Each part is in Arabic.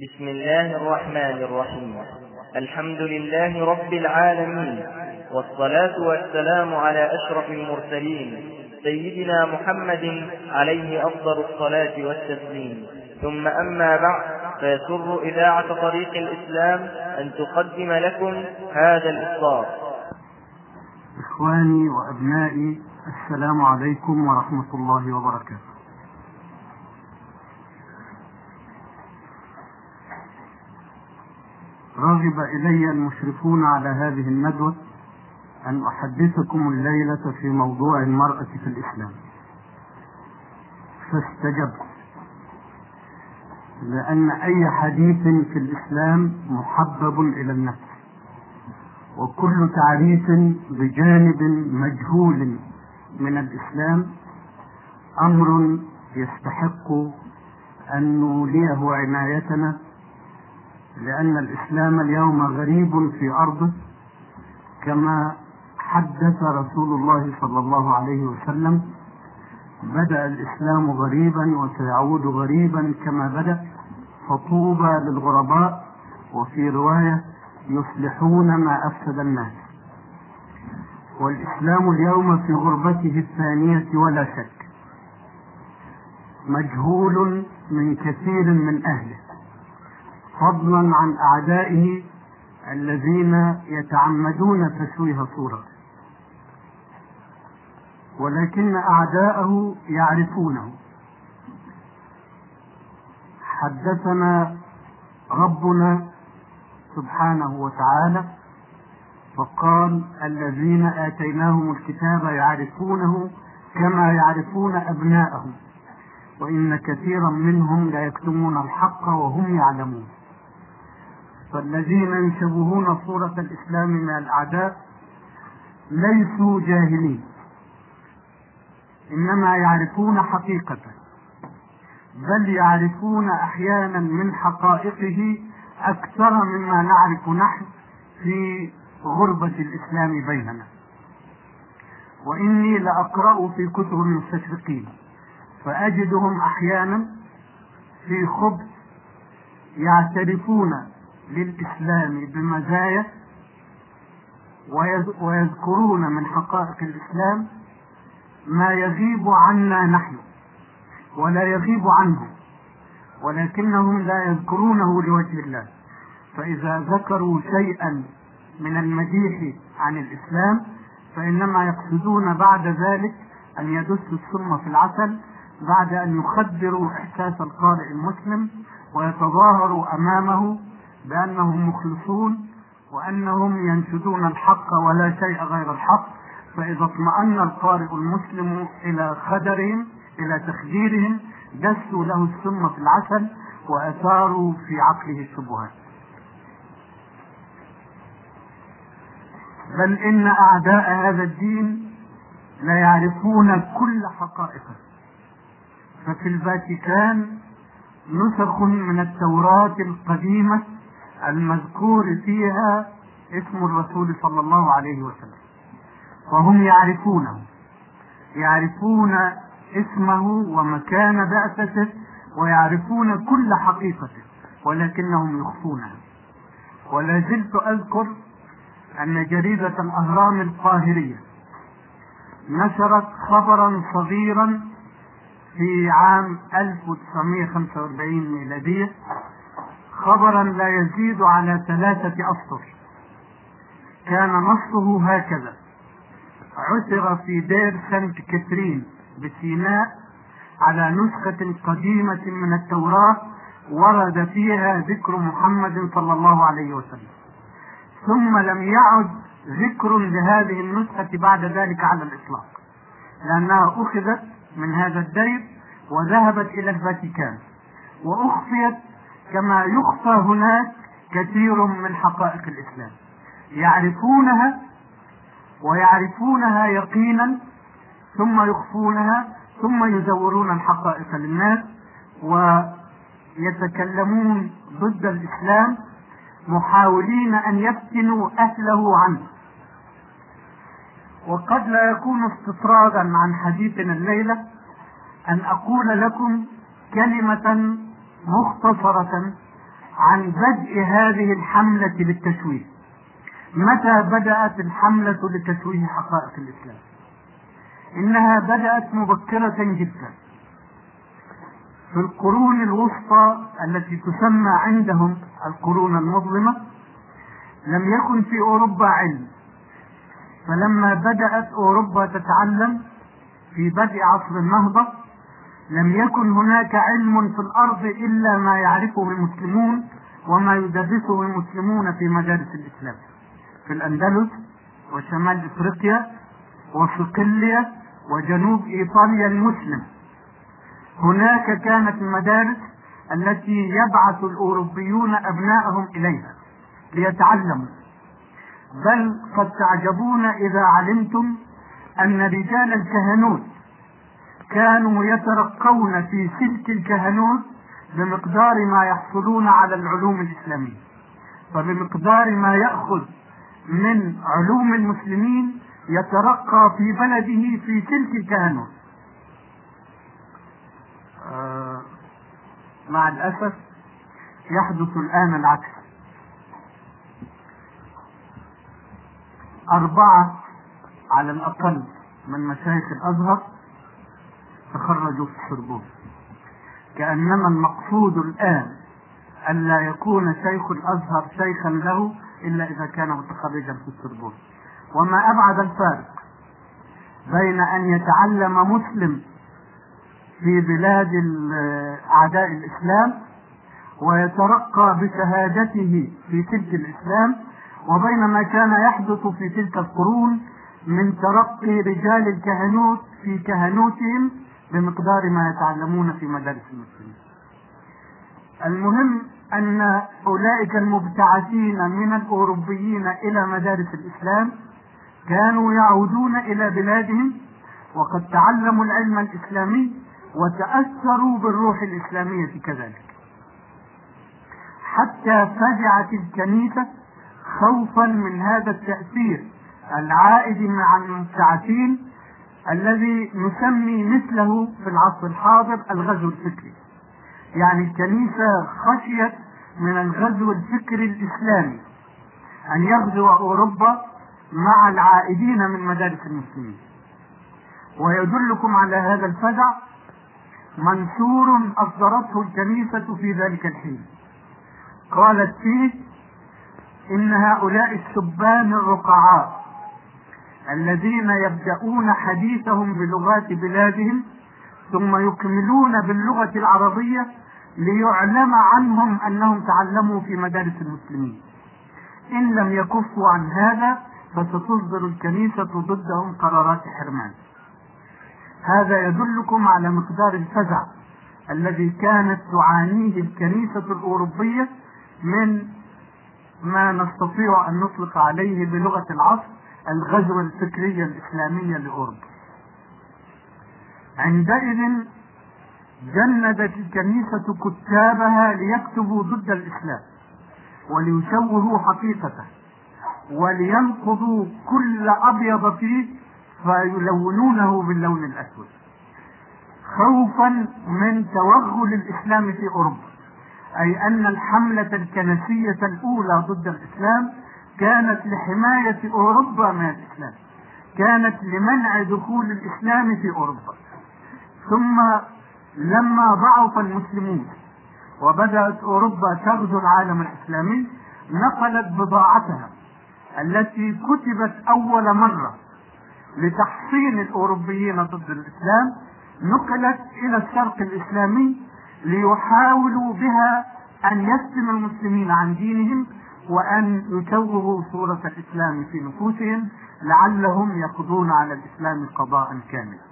بسم الله الرحمن الرحيم. الحمد لله رب العالمين والصلاة والسلام على أشرف المرسلين سيدنا محمد عليه أفضل الصلاة والتسليم. ثم أما بعد فيسر إذاعة طريق الإسلام أن تقدم لكم هذا الإصدار إخواني وأبنائي السلام عليكم ورحمة الله وبركاته. رغب إلي المشرفون على هذه الندوة أن أحدثكم الليلة في موضوع المرأة في الإسلام. فاستجبت. لأن أي حديث في الإسلام محبب إلى النفس وكل تعريف بجانب مجهول من الإسلام أمر يستحق أن نوليه عنايتنا لأن الإسلام اليوم غريب في أرضه كما حدث رسول الله صلى الله عليه وسلم. بدأ الإسلام غريبا وسيعود غريبا كما بدأ. فطوبى للغرباء وفي رواية يصلحون ما أفسد الناس. والإسلام اليوم في غربته الثانية ولا شك. مجهول من كثير من أهله. فضلا عن أعدائه الذين يتعمدون تشويه صورته ولكن أعداءه يعرفونه. حدثنا ربنا سبحانه وتعالى فقال الذين آتيناهم الكتاب يعرفونه كما يعرفون أبناءهم وإن كثيرا منهم لا يكتمون الحق وهم يعلمون. فالذين يشوهون صورة الإسلام من الأعداء ليسوا جاهلين. إنما يعرفون حقيقته بل يعرفون أحيانا من حقائقه أكثر مما نعرف نحن في غربة الإسلام بيننا. وإني لأقرأ في كتب المستشرقين فأجدهم أحيانا في خبث يعترفون للإسلام بمزايا ويذكرون من حقائق الإسلام ما يغيب عنا نحن ولا يغيب عنهم ولكنهم لا يذكرونه لوجه الله. فإذا ذكروا شيئا من المديح عن الإسلام فإنما يقصدون بعد ذلك أن يدسوا السم في العسل بعد أن يخدروا إحساس القارئ المسلم ويتظاهروا أمامه بأنهم مخلصون وأنهم ينشدون الحق ولا شيء غير الحق فإذا اطمأن القارئ المسلم إلى خدرهم إلى تخديرهم دسوا له السم في العسل وأثاروا في عقله الشبهات بل إن أعداء هذا الدين لا يعرفون كل حقائقه ففي الفاتيكان نسخ من التوراة القديمة المذكور فيها اسم الرسول صلى الله عليه وسلم. وهم يعرفونه. يعرفون اسمه ومكان بعثته ويعرفون كل حقيقته ولكنهم يخفونها ولا زلت أذكر أن جريدة الأهرام القاهرية نشرت خبرا صغيرا في عام 1945 ميلادية خبرا لا يزيد على ثلاثة أسطر. كان نصه هكذا. عثر في دير سانت كاترين بسيناء على نسخة قديمة من التوراة ورد فيها ذكر محمد صلى الله عليه وسلم. ثم لم يعد ذكر لهذه النسخة بعد ذلك على الإطلاق لأنها أخذت من هذا الدير وذهبت إلى الفاتيكان وأخفيت كما يخفى هناك كثير من حقائق الإسلام. يعرفونها ويعرفونها يقينا ثم يخفونها ثم يزورون الحقائق للناس ويتكلمون ضد الإسلام محاولين أن يفتنوا أهله عنه. وقد لا يكون استطرادا عن حديثنا الليلة أن أقول لكم كلمة مختصرة عن بدء هذه الحملة للتشويه متى بدأت الحملة لتشويه حقائق الإسلام؟ إنها بدأت مبكرة جدا. في القرون الوسطى التي تسمى عندهم القرون المظلمة لم يكن في أوروبا علم. فلما بدأت أوروبا تتعلم في بدء عصر النهضة لم يكن هناك علم في الأرض إلا ما يعرفه المسلمون وما يدرسه المسلمون في مدارس الإسلام. في الأندلس وشمال إفريقيا وصقلية وجنوب إيطاليا المسلم. هناك كانت المدارس التي يبعث الأوروبيون أبناءهم إليها ليتعلموا. بل قد تعجبون إذا علمتم أن رجال الكهنوت كانوا يترقون في سلك الكهنوت بمقدار ما يحصلون على العلوم الإسلامية. فبمقدار ما يأخذ من علوم المسلمين يترقى في بلده في تلك الكهنوت. آه مع الأسف يحدث الآن العكس. أربعة على الأقل من مشايخ الأزهر تخرجوا في السربون كأنما المقصود الآن ألا يكون شيخ الأزهر شيخا له إلا إذا كان متخرجا في السربون وما أبعد الفارق بين أن يتعلم مسلم في بلاد أعداء الإسلام ويترقى بشهادته في تلك الإسلام وبين ما كان يحدث في تلك القرون من ترقي رجال الكهنوت في كهنوتهم بمقدار ما يتعلمون في مدارس المسلمين. المهم أن أولئك المبتعثين من الأوروبيين إلى مدارس الإسلام كانوا يعودون إلى بلادهم وقد تعلموا العلم الإسلامي وتأثروا بالروح الإسلامية كذلك حتى فزعت الكنيسة خوفا من هذا التأثير العائد مع المبتعثين الذي نسمي مثله في العصر الحاضر الغزو الفكري. يعني الكنيسة خشيت من الغزو الفكري الإسلامي أن يغزو أوروبا مع العائدين من مدارس المسلمين. ويدلكم على هذا الفزع منشور أصدرته الكنيسة في ذلك الحين. قالت فيه إن هؤلاء الشبان الرقعاء. الذين يبدأون حديثهم بلغات بلادهم ثم يكملون باللغة العربية ليعلم عنهم أنهم تعلموا في مدارس المسلمين. إن لم يكفوا عن هذا فستصدر الكنيسة ضدهم قرارات حرمان. هذا يدلكم على مقدار الفزع الذي كانت تعانيه الكنيسة الأوروبية من ما نستطيع أن نطلق عليه بلغة العصر الغزو الفكري الإسلامي لأوروبا. عندئذ جندت الكنيسة كتابها ليكتبوا ضد الإسلام وليشوهوا حقيقته ولينقضوا كل أبيض فيه فيلونونه باللون الأسود. خوفا من توغل الإسلام في أوروبا أي أن الحملة الكنسية الأولى ضد الإسلام كانت لحماية أوروبا من الإسلام. كانت لمنع دخول الإسلام في أوروبا. ثم لما ضعف المسلمون وبدأت أوروبا تغزو العالم الإسلامي نقلت بضاعتها التي كتبت أول مرة لتحصين الأوروبيين ضد الإسلام نقلت إلى الشرق الإسلامي ليحاولوا بها أن يسلم المسلمين عن دينهم وأن يشوهوا صورة الإسلام في نفوسهم لعلهم يقضون على الإسلام قضاء كاملا.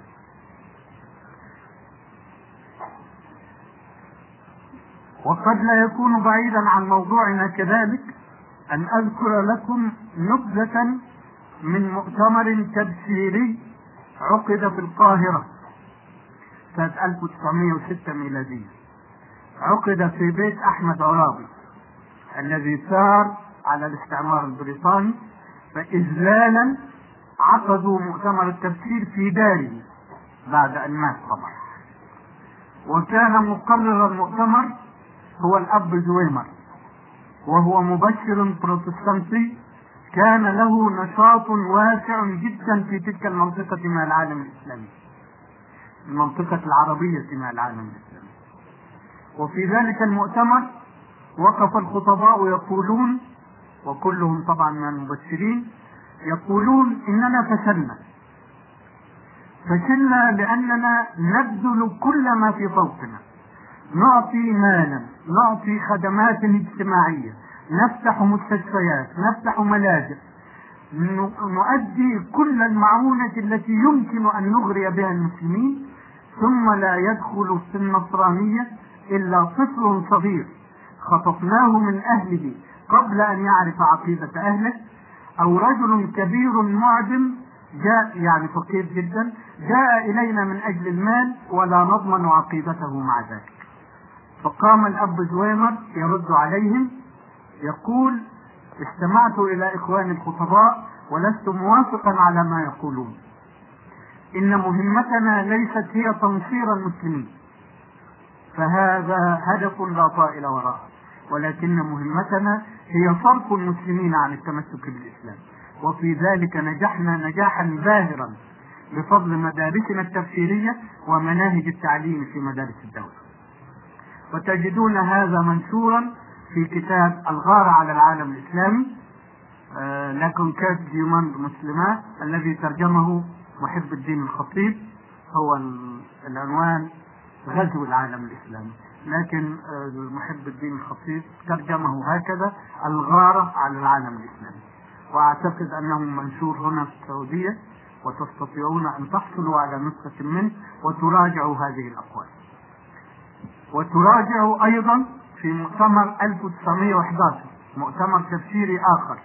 وقد لا يكون بعيدا عن موضوعنا كذلك أن أذكر لكم نبذة من مؤتمر تبشيري عقد في القاهرة سنة 1906 ميلادية. عقد في بيت أحمد عرابي. الذي سار على الاستعمار البريطاني فإذلالا عقدوا مؤتمر التبشير في داره بعد أن مات طبعا. وكان مقرر المؤتمر هو الأب زويمر وهو مبشر بروتستانتي كان له نشاط واسع جدا في تلك المنطقة من العالم الإسلامي المنطقة العربية من العالم الإسلامي. وفي ذلك المؤتمر وقف الخطباء يقولون وكلهم طبعا من المبشرين يقولون إننا فشلنا. فشلنا لأننا نبذل كل ما في طوقنا نعطي مالا نعطي خدمات اجتماعية. نفتح مستشفيات نفتح ملاجئ. نؤدي كل المعونة التي يمكن أن نغري بها المسلمين ثم لا يدخل في النصرانية إلا طفل صغير. خطفناه من أهله قبل أن يعرف عقيدة أهله أو رجل كبير معدم جاء يعني فقير جدا جاء إلينا من أجل المال ولا نضمن عقيدته مع ذلك. فقام الأب زويمر يرد عليهم يقول استمعت إلى إخواني الخطباء ولست موافقا على ما يقولون. إن مهمتنا ليست هي تنصير المسلمين فهذا هدف لا طائل وراءه. ولكن مهمتنا هي صرف المسلمين عن التمسك بالإسلام. وفي ذلك نجحنا نجاحا باهرا بفضل مدارسنا التفسيرية ومناهج التعليم في مدارس الدولة. وتجدون هذا منشورا في كتاب الغارة على العالم الإسلامي آه لكن كاس ديوماند مسلمات الذي ترجمه محب الدين الخطيب هو العنوان غزو العالم الإسلامي. لكن آه، محب الدين الخطيب ترجمه هكذا الغارة على العالم الإسلامي. وأعتقد أنه منشور هنا في السعودية وتستطيعون أن تحصلوا على نسخة منه وتراجعوا هذه الأقوال. وتراجعوا أيضا في مؤتمر 1911 مؤتمر تفسيري آخر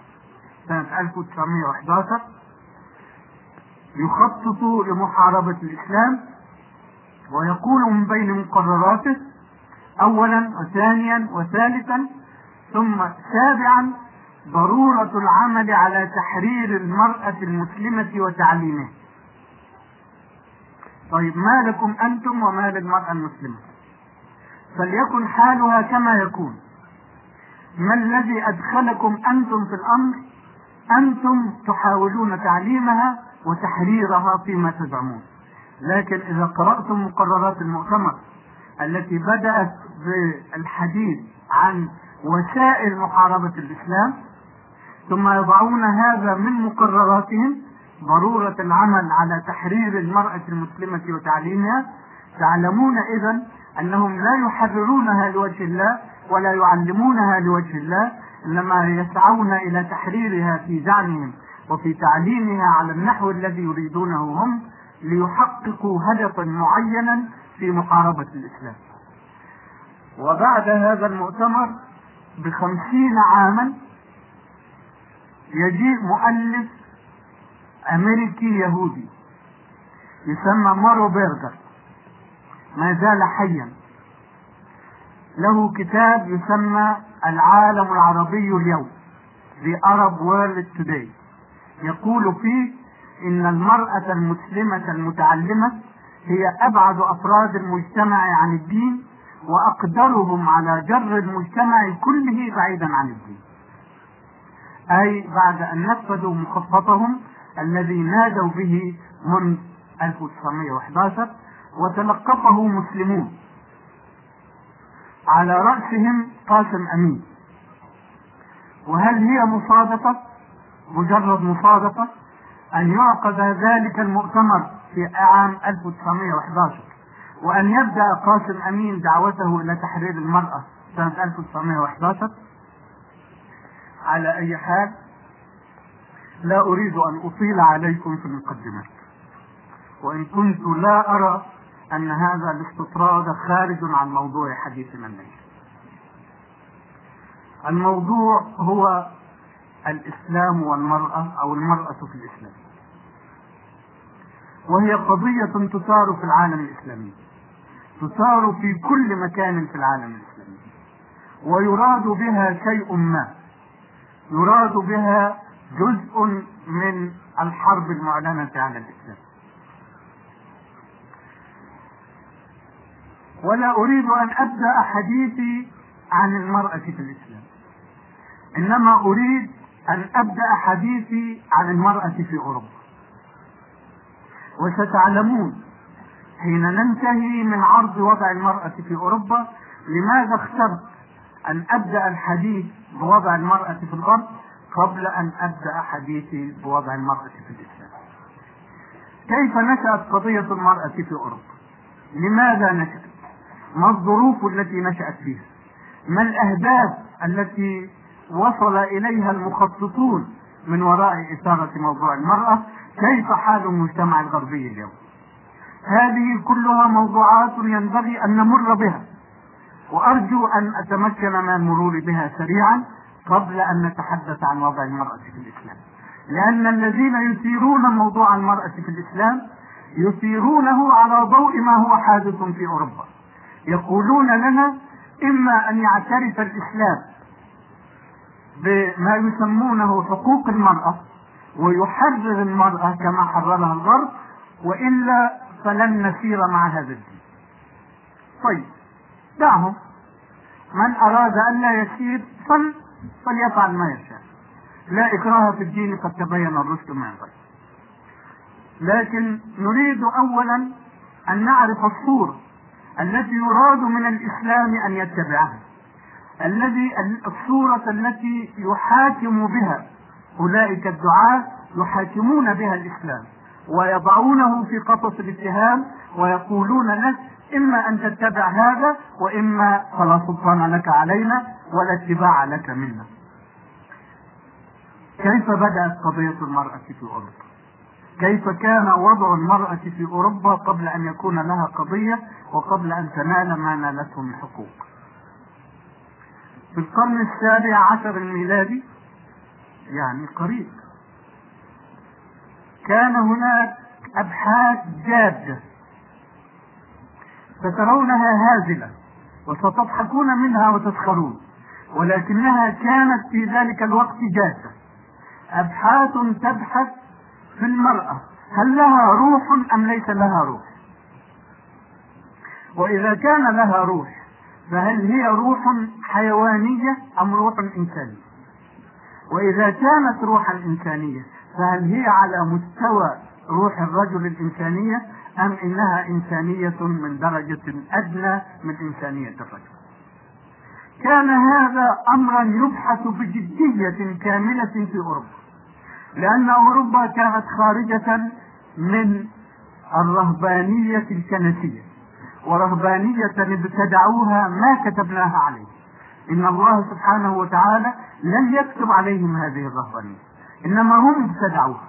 سنة 1911 يخطط لمحاربة الإسلام ويقول من بين مقرراته أولا وثانيا وثالثا ثم سابعا ضرورة العمل على تحرير المرأة المسلمة وتعليمها. طيب ما لكم أنتم وما للمرأة المسلمة؟ فليكن حالها كما يكون. ما الذي أدخلكم أنتم في الأمر؟ أنتم تحاولون تعليمها وتحريرها فيما تزعمون. لكن إذا قرأتم مقررات المؤتمر التي بدأت بالحديث عن وسائل محاربة الإسلام ثم يضعون هذا من مقرراتهم ضرورة العمل على تحرير المرأة المسلمة وتعليمها. تعلمون إذا أنهم لا يحررونها لوجه الله ولا يعلمونها لوجه الله إنما يسعون إلى تحريرها في زعمهم وفي تعليمها على النحو الذي يريدونه هم ليحققوا هدفا معينا في محاربة الإسلام. وبعد هذا المؤتمر بخمسين عاما يجيء مؤلف أمريكي يهودي يسمى مارو بيرجر. ما زال حيا. له كتاب يسمى العالم العربي اليوم The Arab World Today. يقول فيه إن المرأة المسلمة المتعلمة هي أبعد أفراد المجتمع عن الدين وأقدرهم على جر المجتمع كله بعيدا عن الدين. أي بعد أن نفذوا مخططهم الذي نادوا به منذ 1911 وتلقفه مسلمون على رأسهم قاسم أمين. وهل هي مصادفة مجرد مصادفة أن يعقد ذلك المؤتمر في عام 1911 وأن يبدأ قاسم أمين دعوته إلى تحرير المرأة سنة 1911 على أي حال لا أريد أن أطيل عليكم في المقدمات وإن كنت لا أرى أن هذا الاستطراد خارج عن موضوع حديثنا الليل الموضوع هو الإسلام والمرأة أو المرأة في الإسلام. وهي قضية تثار في العالم الإسلامي. تثار في كل مكان في العالم الإسلامي. ويراد بها شيء ما. يراد بها جزء من الحرب المعلنة على الإسلام. ولا أريد أن أبدأ حديثي عن المرأة في الإسلام. إنما أريد أن أبدأ حديثي عن المرأة في أوروبا. وستعلمون حين ننتهي من عرض وضع المرأة في أوروبا لماذا اخترت أن أبدأ الحديث بوضع المرأة في الغرب قبل أن أبدأ حديثي بوضع المرأة في الإسلام؟ كيف نشأت قضية المرأة في أوروبا؟ لماذا نشأت؟ ما الظروف التي نشأت فيها؟ ما الأهداف التي وصل إليها المخططون من وراء إثارة موضوع المرأة؟ كيف حال المجتمع الغربي اليوم؟ هذه كلها موضوعات ينبغي أن نمر بها. وأرجو أن أتمكن من المرور بها سريعا قبل أن نتحدث عن وضع المرأة في الإسلام. لأن الذين يثيرون موضوع المرأة في الإسلام يثيرونه على ضوء ما هو حادث في أوروبا. يقولون لنا إما أن يعترف الإسلام بما يسمونه حقوق المرأة ويحرر المرأة كما حررها الغرب وإلا فلن نسير مع هذا الدين. طيب دعهم. من أراد أن لا يسير فل فليفعل ما يشاء. لا إكراه في الدين قد تبين الرشد من الغي لكن نريد أولا أن نعرف الصورة التي يراد من الإسلام أن يتبعها. الذي الصورة التي يحاكم بها أولئك الدعاة يحاكمون بها الإسلام. ويضعونه في قفص الاتهام ويقولون له إما أن تتبع هذا وإما فلا سلطان لك علينا ولا اتباع لك منا. كيف بدأت قضية المرأة في أوروبا؟ كيف كان وضع المرأة في أوروبا قبل أن يكون لها قضية وقبل أن تنال ما نالته من حقوق؟ في القرن السابع عشر الميلادي يعني قريب كان هناك أبحاث جادة فترونها هازلة وستضحكون منها وتسخرون ولكنها كانت في ذلك الوقت جادة. أبحاث تبحث في المرأة هل لها روح أم ليس لها روح؟ وإذا كان لها روح فهل هي روح حيوانية أم روح إنسانية؟ وإذا كانت روحا إنسانية فهل هي على مستوى روح الرجل الإنسانية أم إنها إنسانية من درجة أدنى من إنسانية الرجل؟ كان هذا أمرا يبحث بجدية كاملة في أوروبا لأن أوروبا كانت خارجة من الرهبانية الكنسية ورهبانية ابتدعوها ما كتبناها عليه. إن الله سبحانه وتعالى لم يكتب عليهم هذه الرهبانية. إنما هم ابتدعوها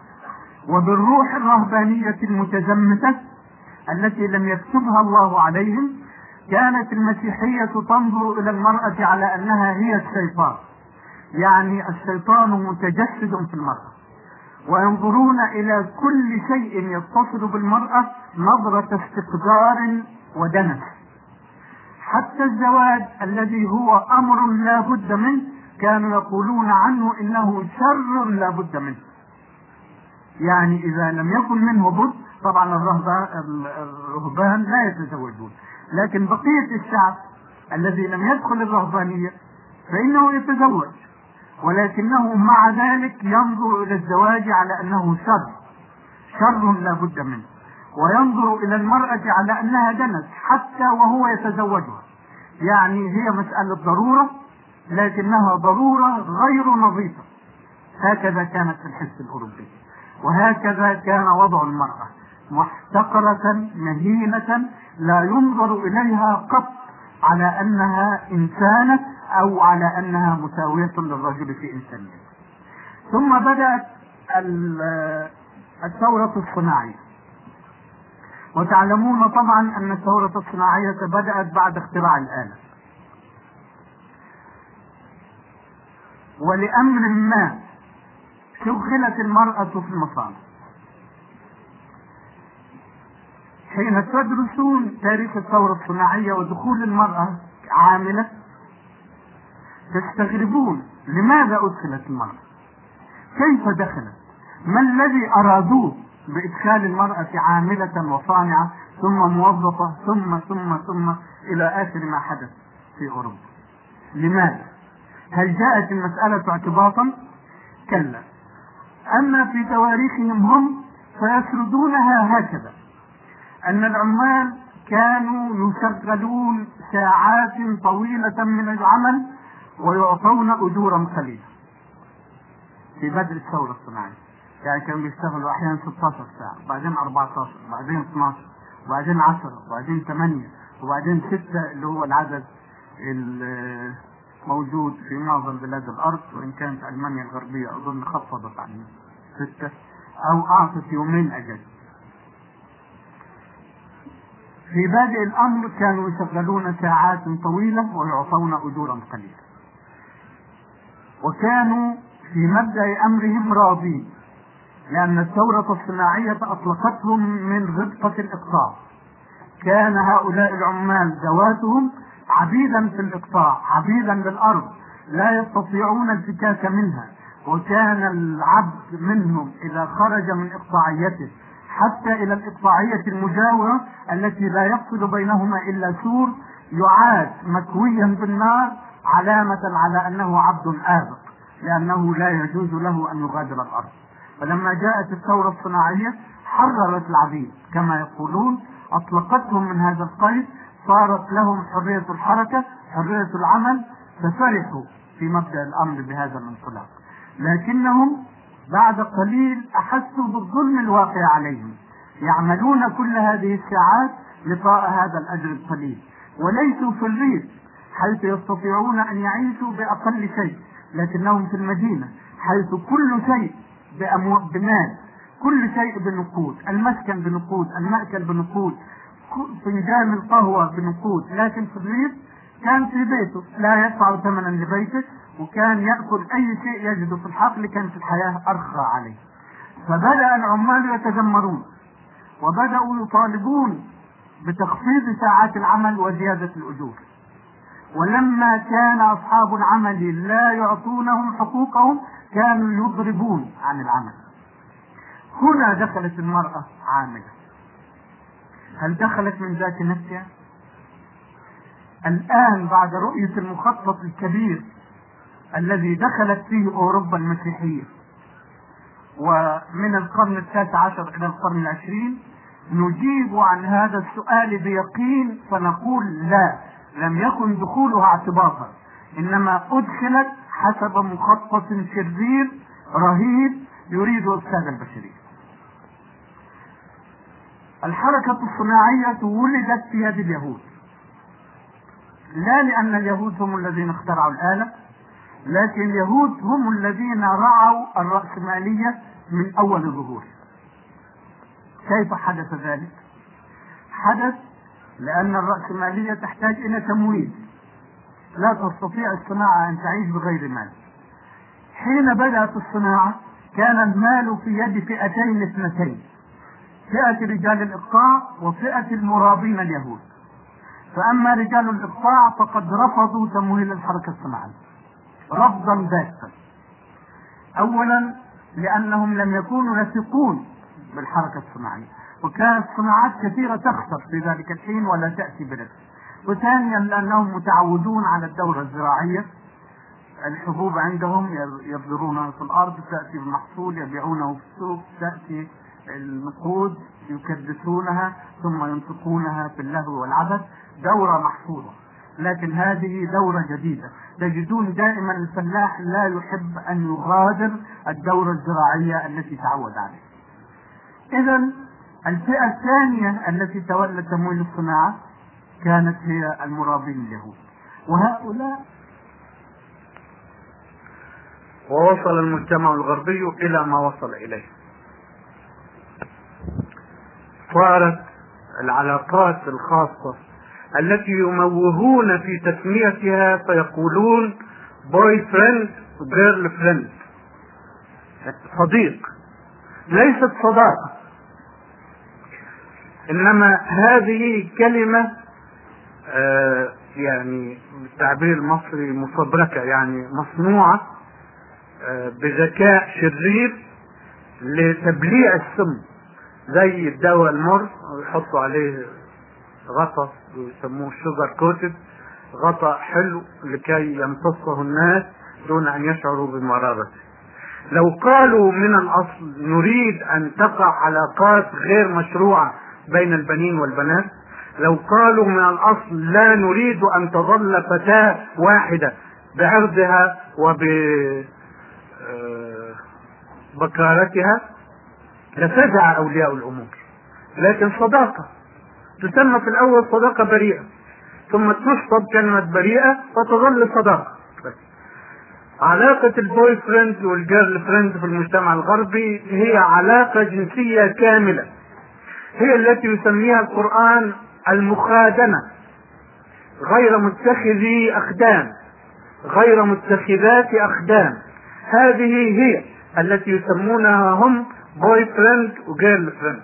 وبالروح الرهبانية المتزمتة التي لم يكتبها الله عليهم كانت المسيحية تنظر إلى المرأة على أنها هي الشيطان. يعني الشيطان متجسد في المرأة. وينظرون إلى كل شيء يتصل بالمرأة نظرة استقدار ودنس. حتى الزواج الذي هو أمر لا بد منه كانوا يقولون عنه إنه شر لا بد منه. يعني إذا لم يكن منه بد طبعا الرهبان لا يتزوجون. لكن بقية الشعب الذي لم يدخل الرهبانية فإنه يتزوج. ولكنه مع ذلك ينظر إلى الزواج على أنه شر. شر لا بد منه. وينظر إلى المرأة على أنها دنس حتى وهو يتزوجها. يعني هي مسألة ضرورة. لكنها ضرورة غير نظيفة. هكذا كانت في الحس الأوروبي. وهكذا كان وضع المرأة. محتقرة مهينة لا ينظر إليها قط على أنها إنسانة أو على أنها مساوية للرجل في إنسانيته ثم بدأت الثورة الصناعية. وتعلمون طبعا أن الثورة الصناعية بدأت بعد اختراع الآلة. ولأمر ما شغلت المرأة في المصانع. حين تدرسون تاريخ الثورة الصناعية ودخول المرأة عاملة تستغربون لماذا أدخلت المرأة؟ كيف دخلت؟ ما الذي أرادوه بإدخال المرأة عاملة وصانعة ثم موظفة ثم ثم ثم إلى آخر ما حدث في أوروبا؟ لماذا؟ هل جاءت المسألة اعتباطا؟ كلا. أما في تواريخهم هم فيسردونها هكذا. أن العمال كانوا يشغلون ساعات طويلة من العمل ويعطون أجورا قليلة. في بدء الثورة الصناعية. يعني كانوا بيشتغلوا أحيانا 16 ساعة بعدين 14 بعدين 12 وبعدين 10 وبعدين 8 وبعدين 6 اللي هو العدد الموجود في معظم بلاد الأرض وإن كانت ألمانيا الغربية أظن خفضت عن 6 أو أعطت يومين أجل. في بادئ الأمر كانوا يشغلون ساعات طويلة ويعطون أجورا قليلة. وكانوا في مبدأ أمرهم راضين لأن الثورة الصناعية أطلقتهم من غبطة الإقطاع. كان هؤلاء العمال ذواتهم عبيدا في الإقطاع عبيدا للأرض لا يستطيعون الفكاك منها. وكان العبد منهم إذا خرج من إقطاعيته حتى إلى الإقطاعية المجاورة التي لا يفصل بينهما إلا سور يعاد مكويا بالنار علامة على أنه عبد آبق لأنه لا يجوز له أن يغادر الأرض. فلما جاءت الثورة الصناعية حررت العبيد. كما يقولون أطلقتهم من هذا القيد صارت لهم حرية الحركة حرية العمل ففرحوا في مبدأ الأمر بهذا الانطلاق. لكنهم بعد قليل أحسوا بالظلم الواقع عليهم. يعملون كل هذه الساعات لقاء هذا الأجر القليل. وليسوا في الريف حيث يستطيعون أن يعيشوا بأقل شيء لكنهم في المدينة حيث كل شيء بمال كل شيء بنقود. المسكن بنقود المأكل بنقود فنجان القهوة بنقود لكن في الريف كان في بيته لا يدفع ثمنا لبيته وكان يأكل أي شيء يجده في الحقل كانت الحياة أرخى عليه. فبدأ العمال يتذمرون وبدأوا يطالبون بتخفيض ساعات العمل وزيادة الأجور. ولما كان أصحاب العمل لا يعطونهم حقوقهم كانوا يضربون عن العمل. هنا دخلت المرأة عاملة. هل دخلت من ذات نفسها؟ الآن بعد رؤية المخطط الكبير الذي دخلت فيه أوروبا المسيحية ومن القرن التاسع عشر إلى القرن العشرين نجيب عن هذا السؤال بيقين فنقول لا لم يكن دخولها اعتباطا إنما أدخلت حسب مخطط شرير رهيب يريد إفساد البشرية. الحركة الصناعية ولدت في يد اليهود. لا لأن اليهود هم الذين اخترعوا الآلة لكن اليهود هم الذين رعوا الرأسمالية من أول الظهور. كيف حدث ذلك؟ حدث لأن الرأسمالية تحتاج إلى تمويل. لا تستطيع الصناعة أن تعيش بغير مال. حين بدأت الصناعة كان المال في يد فئتين اثنتين. فئة رجال الإقطاع وفئة المرابين اليهود. فأما رجال الإقطاع فقد رفضوا تمويل الحركة الصناعية. رفضا باتا. اولا لأنهم لم يكونوا يثقون بالحركة الصناعية. وكانت صناعات كثيرة تخسر في ذلك الحين ولا تأتي بربح وثانيا لأنهم متعودون على الدورة الزراعية. الحبوب عندهم يبذرونها في الأرض تأتي المحصول يبيعونه في السوق تأتي النقود يكدسونها ثم ينفقونها في اللهو والعبث دورة محفوظة. لكن هذه دورة جديدة. تجدون دائما الفلاح لا يحب أن يغادر الدورة الزراعية التي تعود عليها إذا الفئة الثانية التي تولت تمويل الصناعة كانت هي المرابين اليهود. وهؤلاء ووصل المجتمع الغربي إلى ما وصل إليه. صارت العلاقات الخاصة التي يموهون في تسميتها فيقولون boyfriend و girlfriend صديق ليست صداقة. إنما هذه كلمة آه يعني بالتعبير المصري مفبركة يعني مصنوعة آه بذكاء شرير لتبليع السم. زي الدواء المر ويحطوا عليه غطس ويسموه شوجر كوتد غطاء حلو لكي يمتصه الناس دون أن يشعروا بمرارته لو قالوا من الأصل نريد أن تقع علاقات غير مشروعة بين البنين والبنات لو قالوا من الأصل لا نريد أن تظل فتاة واحدة بعرضها وب آه، بكارتها لفزع أولياء الأمور. لكن صداقة تسمى في الأول صداقة بريئة ثم تنصب كلمة بريئة وتظل صداقة. علاقة ال boyfriend وال girlfriend في المجتمع الغربي هي علاقة جنسية كاملة. هي التي يسميها القرآن المخادنة غير متخذي أخدان غير متخذات أخدان هذه هي التي يسمونها هم boyfriend و girlfriend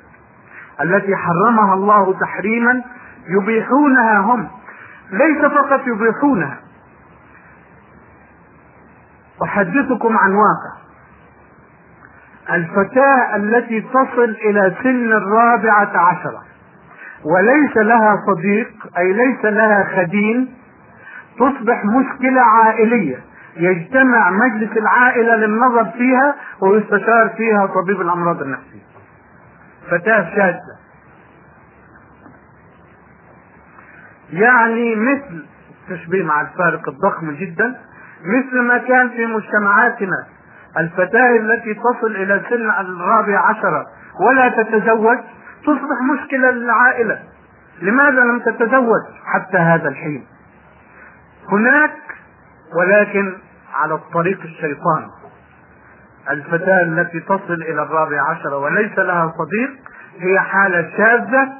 التي حرمها الله تحريما يبيحونها هم. ليس فقط يبيحونها. أحدثكم عن واقع. الفتاة التي تصل إلى سن الرابعة عشرة. وليس لها صديق أي ليس لها خدين تصبح مشكلة عائلية. يجتمع مجلس العائلة للنظر فيها ويستشار فيها طبيب الأمراض النفسية. فتاة شاذة. يعني مثل تشبيه مع الفارق الضخم جدا مثل ما كان في مجتمعاتنا. الفتاة التي تصل إلى سن الرابع عشرة ولا تتزوج تصبح مشكلة للعائلة. لماذا لم تتزوج حتى هذا الحين؟ هناك ولكن على الطريق الشيطان. الفتاة التي تصل إلى الرابع عشر وليس لها صديق هي حالة شاذة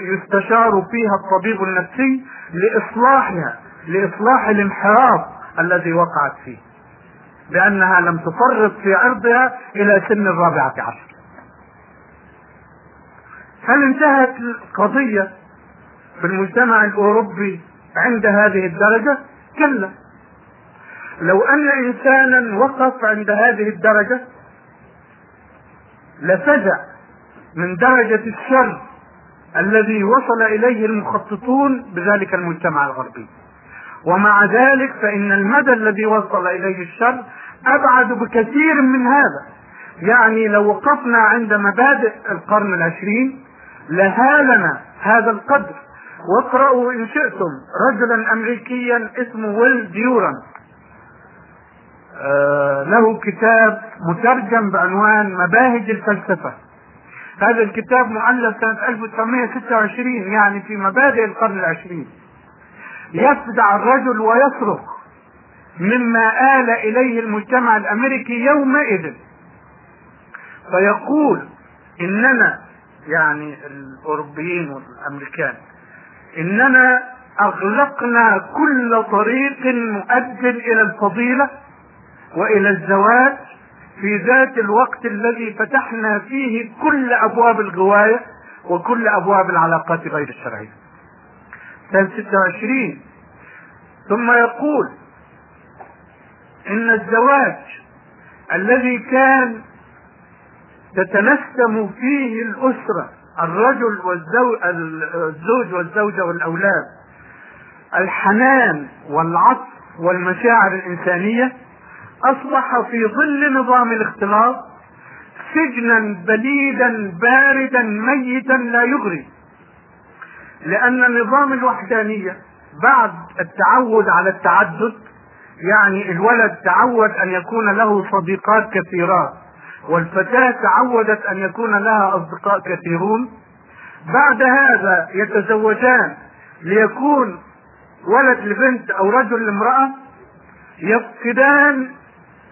يستشار فيها الطبيب النفسي لإصلاحها لإصلاح الانحراف الذي وقعت فيه بأنها لم تفرط في عرضها إلى سن الرابعة عشر. هل انتهت القضية في المجتمع الأوروبي؟ عند هذه الدرجة؟ كلا. لو أن إنسانا وقف عند هذه الدرجة لفزع من درجة الشر الذي وصل إليه المخططون بذلك المجتمع الغربي. ومع ذلك فإن المدى الذي وصل إليه الشر أبعد بكثير من هذا. يعني لو وقفنا عند مبادئ القرن العشرين لهالنا هذا القدر. واقرأوا إن شئتم رجلا أمريكيا اسمه ويل ديوران آه له كتاب مترجم بعنوان مباهج الفلسفة. هذا الكتاب مؤلف سنة 1926 يعني في مبادئ القرن العشرين. يفزع الرجل ويصرخ مما آل إليه المجتمع الأمريكي يومئذ. فيقول إننا يعني الأوروبيين والأمريكان إننا أغلقنا كل طريق مؤد إلى الفضيلة وإلى الزواج في ذات الوقت الذي فتحنا فيه كل أبواب الغواية وكل أبواب العلاقات غير الشرعية. سنة 26 ثم يقول إن الزواج الذي كان تتنسم فيه الأسرة الرجل والزوج الزوج والزوجة والأولاد. الحنان والعطف والمشاعر الإنسانية أصبح في ظل نظام الاختلاط سجنا بليدا باردا ميتا لا يغري. لأن نظام الوحدانية بعد التعود على التعدد يعني الولد تعود أن يكون له صديقات كثيرات. والفتاة تعودت أن يكون لها أصدقاء كثيرون. بعد هذا يتزوجان ليكون ولد لبنت أو رجل لامرأة يفقدان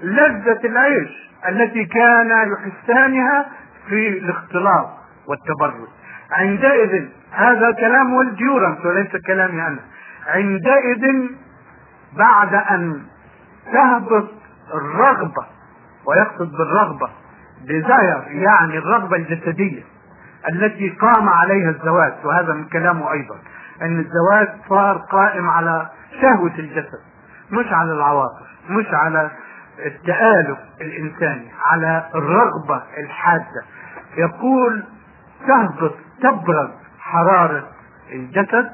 لذة العيش التي كان يحسانها في الاختلاط والتبرج عندئذ هذا كلام والديورنس وليس كلامي أنا. عندئذ بعد أن تهبط الرغبة ويقصد بالرغبة ديزاير يعني الرغبة الجسدية التي قام عليها الزواج وهذا من كلامه أيضا أن الزواج صار قائم على شهوة الجسد مش على العواطف مش على التآلف الإنساني على الرغبة الحادة. يقول تهبط تبرد حرارة الجسد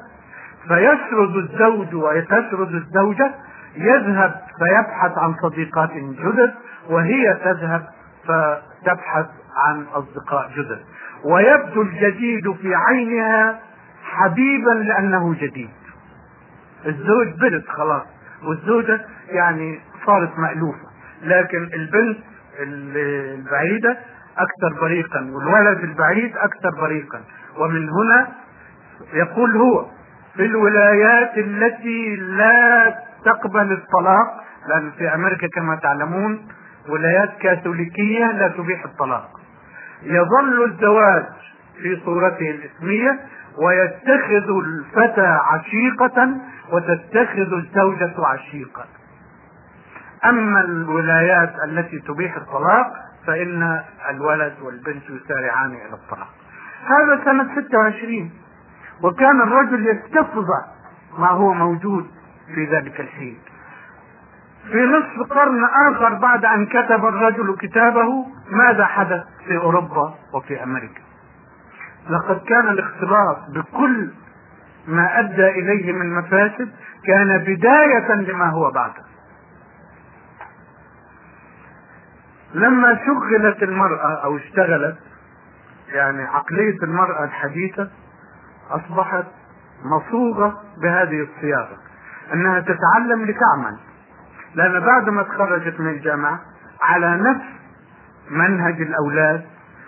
فيسرد الزوج وتسرد الزوجة يذهب فيبحث عن صديقات جدد وهي تذهب فتبحث عن أصدقاء جدد. ويبدو الجديد في عينها حبيبا لأنه جديد. الزوج برد خلاص. والزوجة يعني صارت مألوفة. لكن البنت البعيدة أكثر بريقا والولد البعيد أكثر بريقا. ومن هنا يقول هو في الولايات التي لا تقبل الطلاق لأن في أمريكا كما تعلمون ولايات كاثوليكية لا تبيح الطلاق. يظل الزواج في صورته الاسمية ويتخذ الفتى عشيقة وتتخذ الزوجة عشيقة. أما الولايات التي تبيح الطلاق فإن الولد والبنت يسارعان إلى الطلاق. هذا سنة 26 وكان الرجل يستفضع ما هو موجود في ذلك الحين. في نصف قرن آخر بعد أن كتب الرجل كتابه ماذا حدث في أوروبا وفي أمريكا؟ لقد كان الاختلاط بكل ما أدى إليه من مفاسد كان بداية لما هو بعده. لما شغلت المرأة أو اشتغلت يعني عقلية المرأة الحديثة أصبحت مصوغة بهذه الصياغة أنها تتعلم لتعمل. لأن بعد ما تخرجت من الجامعة على نفس منهج الأولاد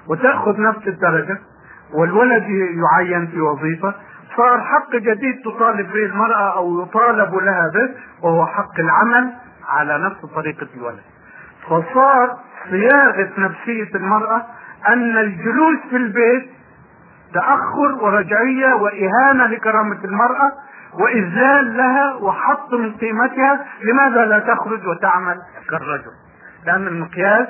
وتأخذ نفس الدرجة والولد يعين في وظيفة صار حق جديد تطالب به المرأة أو يطالب لها به وهو حق العمل على نفس طريقة الولد. فصار صياغة نفسية المرأة أن الجلوس في البيت تأخر ورجعية وإهانة لكرامة المرأة وإذلال لها وحط من قيمتها لماذا لا تخرج وتعمل؟ كالرجل. لأن المقياس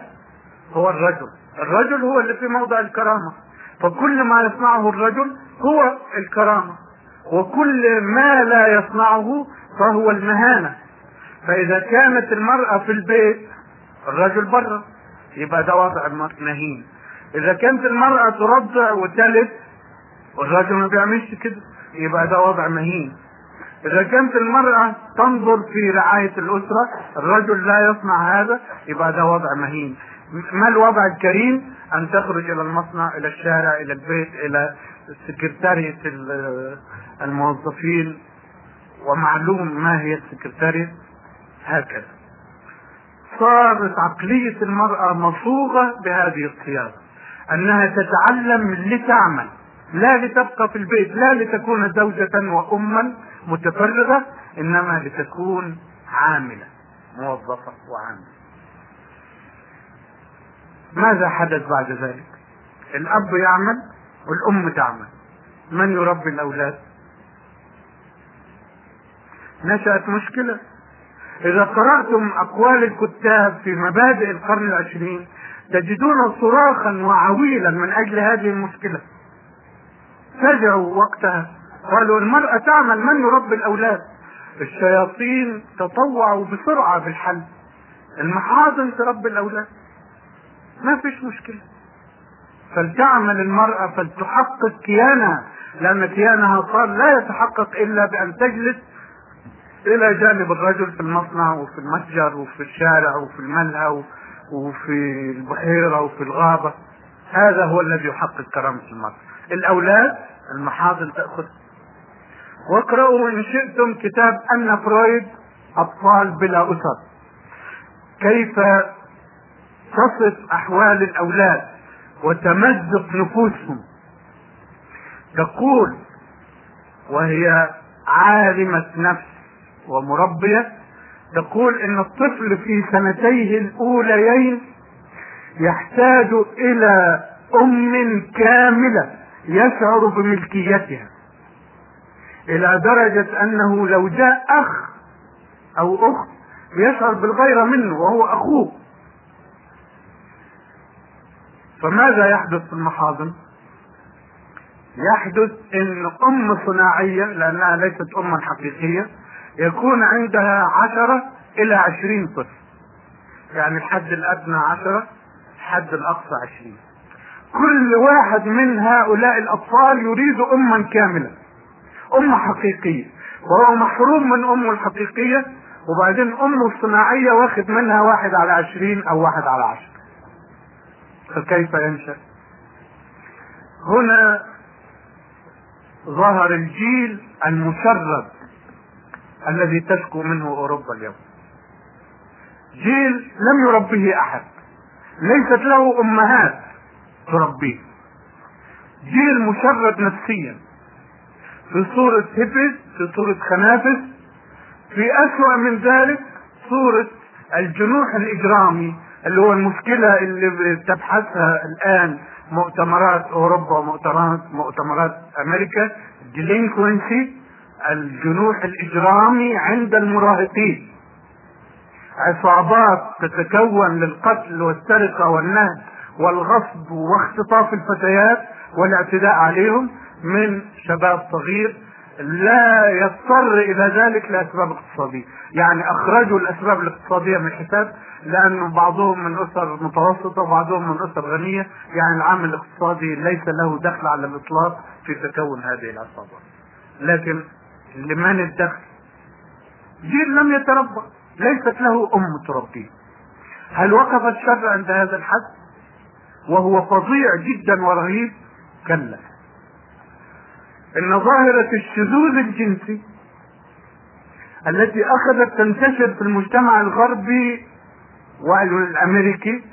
هو الرجل. الرجل هو اللي في موضع الكرامة. فكل ما يصنعه الرجل هو الكرامة. وكل ما لا يصنعه فهو المهانة. فإذا كانت المرأة في البيت الرجل برا. يبقى ده وضع مهين إذا كانت المرأة ترضع وتلد والراجل ما بيعملش كده. يبقى ده وضع مهين. إذا كانت المرأة تنظر في رعاية الأسرة الرجل لا يصنع هذا يبقى ده وضع مهين. ما الوضع الكريم؟ أن تخرج إلى المصنع إلى الشارع إلى البيت إلى سكرتارية الموظفين. ومعلوم ما هي السكرتارية؟ هكذا. صارت عقلية المرأة مصوغة بهذه الصياغة أنها تتعلم لتعمل لا لتبقى في البيت لا لتكون زوجة وأما. متفرغة إنما لتكون عاملة موظفة وعاملة. ماذا حدث بعد ذلك؟ الأب يعمل والأم تعمل. من يربي الأولاد؟ نشأت مشكلة. إذا قرأتم أقوال الكتاب في مبادئ القرن العشرين تجدون صراخا وعويلا من أجل هذه المشكلة. فزعوا وقتها. قالوا المرأة تعمل من يربي الأولاد؟ الشياطين تطوعوا بسرعة بالحل المحاضن تربي الأولاد. ما فيش مشكلة. فلتعمل المرأة فلتحقق كيانها. لأن كيانها صار لا يتحقق إلا بأن تجلس إلى جانب الرجل في المصنع وفي المتجر وفي الشارع وفي الملهى وفي البحيرة وفي الغابة. هذا هو الذي يحقق كرامة المرأة. الأولاد المحاضن تأخذ واقرأوا إن شئتم كتاب أن فرويد أطفال بلا أسر. كيف تصف أحوال الأولاد وتمزق نفوسهم؟ تقول وهي عالمة نفس ومربية. تقول إن الطفل في سنتيه الأوليين يحتاج إلى أم كاملة يشعر بملكيتها. إلى درجة أنه لو جاء أخ أو أخت يشعر بالغيره منه وهو أخوه. فماذا يحدث في المحاضن؟ يحدث إن أم صناعية لأنها ليست أما حقيقية يكون عندها عشرة إلى عشرين طفل. يعني الحد الأدنى عشرة الحد الأقصى عشرين. كل واحد من هؤلاء الأطفال يريد أما كاملة. أمة حقيقية. وهو محروم من امه الحقيقيه وبعدين امه الصناعيه واخد منها واحد على عشرين أو واحد على عشر. فكيف ينشأ؟ هنا ظهر الجيل المشرد الذي تشكو منه أوروبا اليوم. جيل لم يربيه أحد. ليست له أمهات تربيه. جيل مشرد نفسيا. في صورة هيبز في صورة خنافس. في أسوأ من ذلك صورة الجنوح الإجرامي اللي هو المشكلة اللي تبحثها الآن مؤتمرات أوروبا ومؤتمرات مؤتمرات أمريكا delinquency الجنوح الإجرامي عند المراهقين. عصابات تتكون للقتل والسرقة والنهب والغصب واختطاف الفتيات والاعتداء عليهم. من شباب صغير لا يضطر إلى ذلك لأسباب اقتصادية، يعني أخرجوا الأسباب الاقتصادية من الحساب لأن بعضهم من أسر متوسطة وبعضهم من أسر غنية، يعني العامل الاقتصادي ليس له دخل على الإطلاق في تكون هذه العصابات. لكن لمن الدخل؟ جيل لم يتربى، ليست له أم تربيه. هل وقف الشر عند هذا الحد؟ وهو فظيع جدا ورهيب؟ كلا. إن ظاهرة الشذوذ الجنسي التي أخذت تنتشر في المجتمع الغربي والأمريكي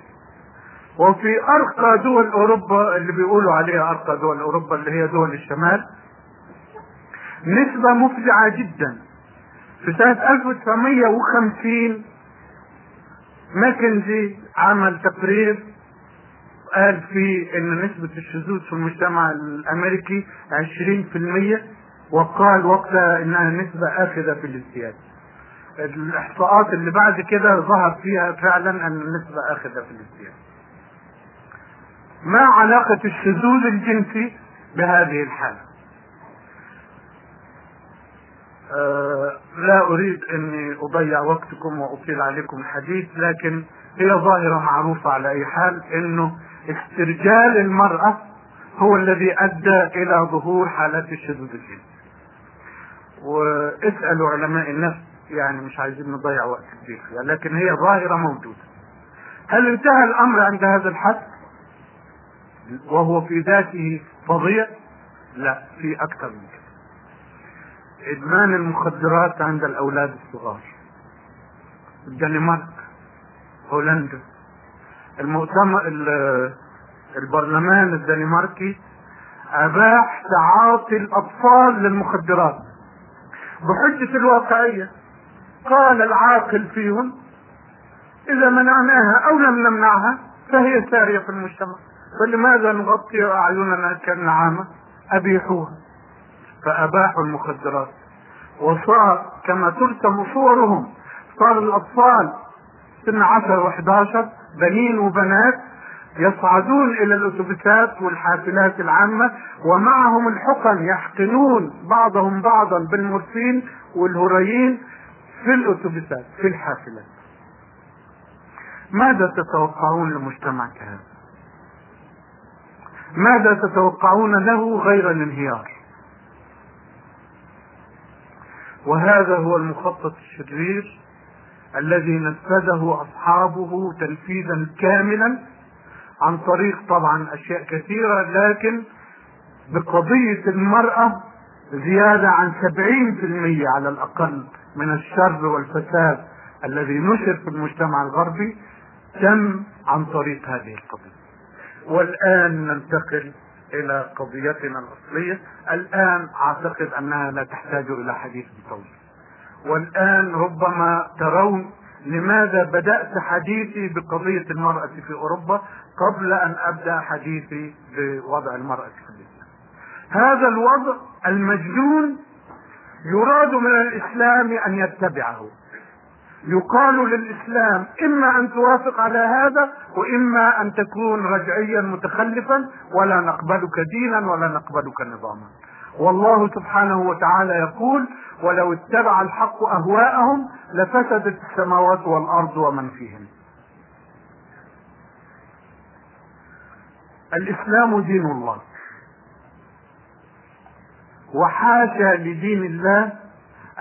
وفي أرقى دول أوروبا اللي بيقولوا عليها أرقى دول أوروبا اللي هي دول الشمال نسبة مفزعة جدا. في سنة 1950 ماكنزي عمل تقرير قال في إن نسبة الشذوذ في المجتمع الأمريكي 20% وقال وقتها إنها نسبة آخذة في الازدياد. الإحصاءات اللي بعد كده ظهر فيها فعلا إن النسبة آخذة في الازدياد. ما علاقة الشذوذ الجنسي بهذه الحالة؟ أه لا أريد أني أضيع وقتكم وأطيل عليكم الحديث لكن هي ظاهرة معروفة على أي حال إنه استرجال المرأة هو الذي أدى إلى ظهور حالات الشذوذ الجنسي. واسألوا علماء النفس يعني مش عايزين نضيع وقت كبير فيها لكن هي ظاهرة موجودة. هل انتهى الأمر عند هذا الحد؟ وهو في ذاته فظيع؟ لا في أكثر من كده. إدمان المخدرات عند الأولاد الصغار. الدنمارك هولندا المؤتمر البرلمان الدنماركي أباح تعاطي الأطفال للمخدرات. بحجة الواقعية قال العاقل فيهم إذا منعناها أو لم نمنعها فهي سارية في المجتمع. فلماذا نغطي أعيننا كالنعامة؟ أبيحوها. فأباحوا المخدرات. وصار كما ترسم صورهم صار الأطفال سن 10 و11 بنين وبنات يصعدون إلى الاتوبيسات والحافلات العامة ومعهم الحقن يحقنون بعضهم بعضا بالمورفين والهروين في الاتوبيسات في الحافلات. ماذا تتوقعون لمجتمع كهذا؟ ماذا تتوقعون له غير الانهيار؟ وهذا هو المخطط الشرير الذي نفذه أصحابه تنفيذا كاملا عن طريق طبعا أشياء كثيرة لكن بقضية المرأة زيادة عن سبعين في المية على الأقل من الشر والفساد الذي نشر في المجتمع الغربي تم عن طريق هذه القضية. والآن ننتقل إلى قضيتنا الأصلية. الآن أعتقد أنها لا تحتاج إلى حديث بطول. والآن ربما ترون لماذا بدأت حديثي بقضية المرأة في أوروبا قبل أن أبدأ حديثي بوضع المرأة في الإسلام. هذا الوضع المجنون يراد من الإسلام أن يتبعه. يقال للإسلام إما أن توافق على هذا وإما أن تكون رجعيا متخلفا ولا نقبلك دينا ولا نقبلك نظاما. والله سبحانه وتعالى يقول ولو اتبع الحق أهواءهم لفسدت السماوات والأرض ومن فيهن. الإسلام دين الله. وحاشا لدين الله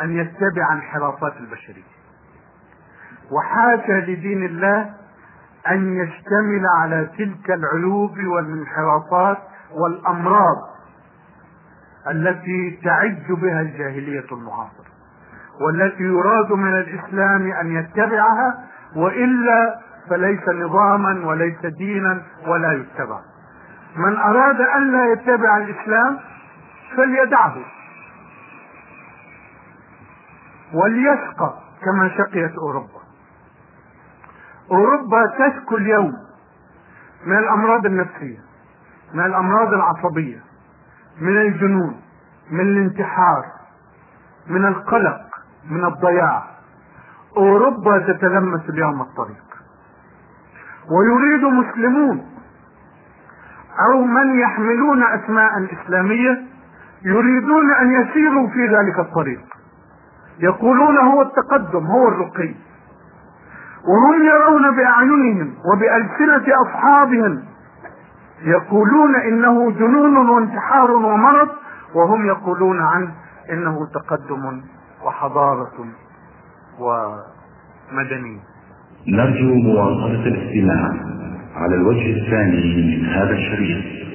أن يتبع انحرافات البشرية. وحاشا لدين الله أن يشتمل على تلك العيوب والانحرافات والأمراض التي تعج بها الجاهلية المعاصرة والتي يراد من الإسلام أن يتبعها وإلا فليس نظاما وليس دينا ولا يتبع. من أراد أن لا يتبع الإسلام فليدعه وليشقى كما شقيت أوروبا. أوروبا تشكو اليوم من الأمراض النفسية من الأمراض العصبية من الجنون من الانتحار من القلق من الضياع. أوروبا تتلمس اليوم الطريق. ويريد مسلمون أو من يحملون أسماء إسلامية يريدون أن يسيروا في ذلك الطريق. يقولون هو التقدم هو الرقي. وهم يرون بأعينهم وبألسنة أصحابهم يقولون إنه جنون وانتحار ومرض وهم يقولون عنه إنه تقدم وحضارة ومدنيه نرجو مواصلة الاستماع على الوجه الثاني من هذا الشريط.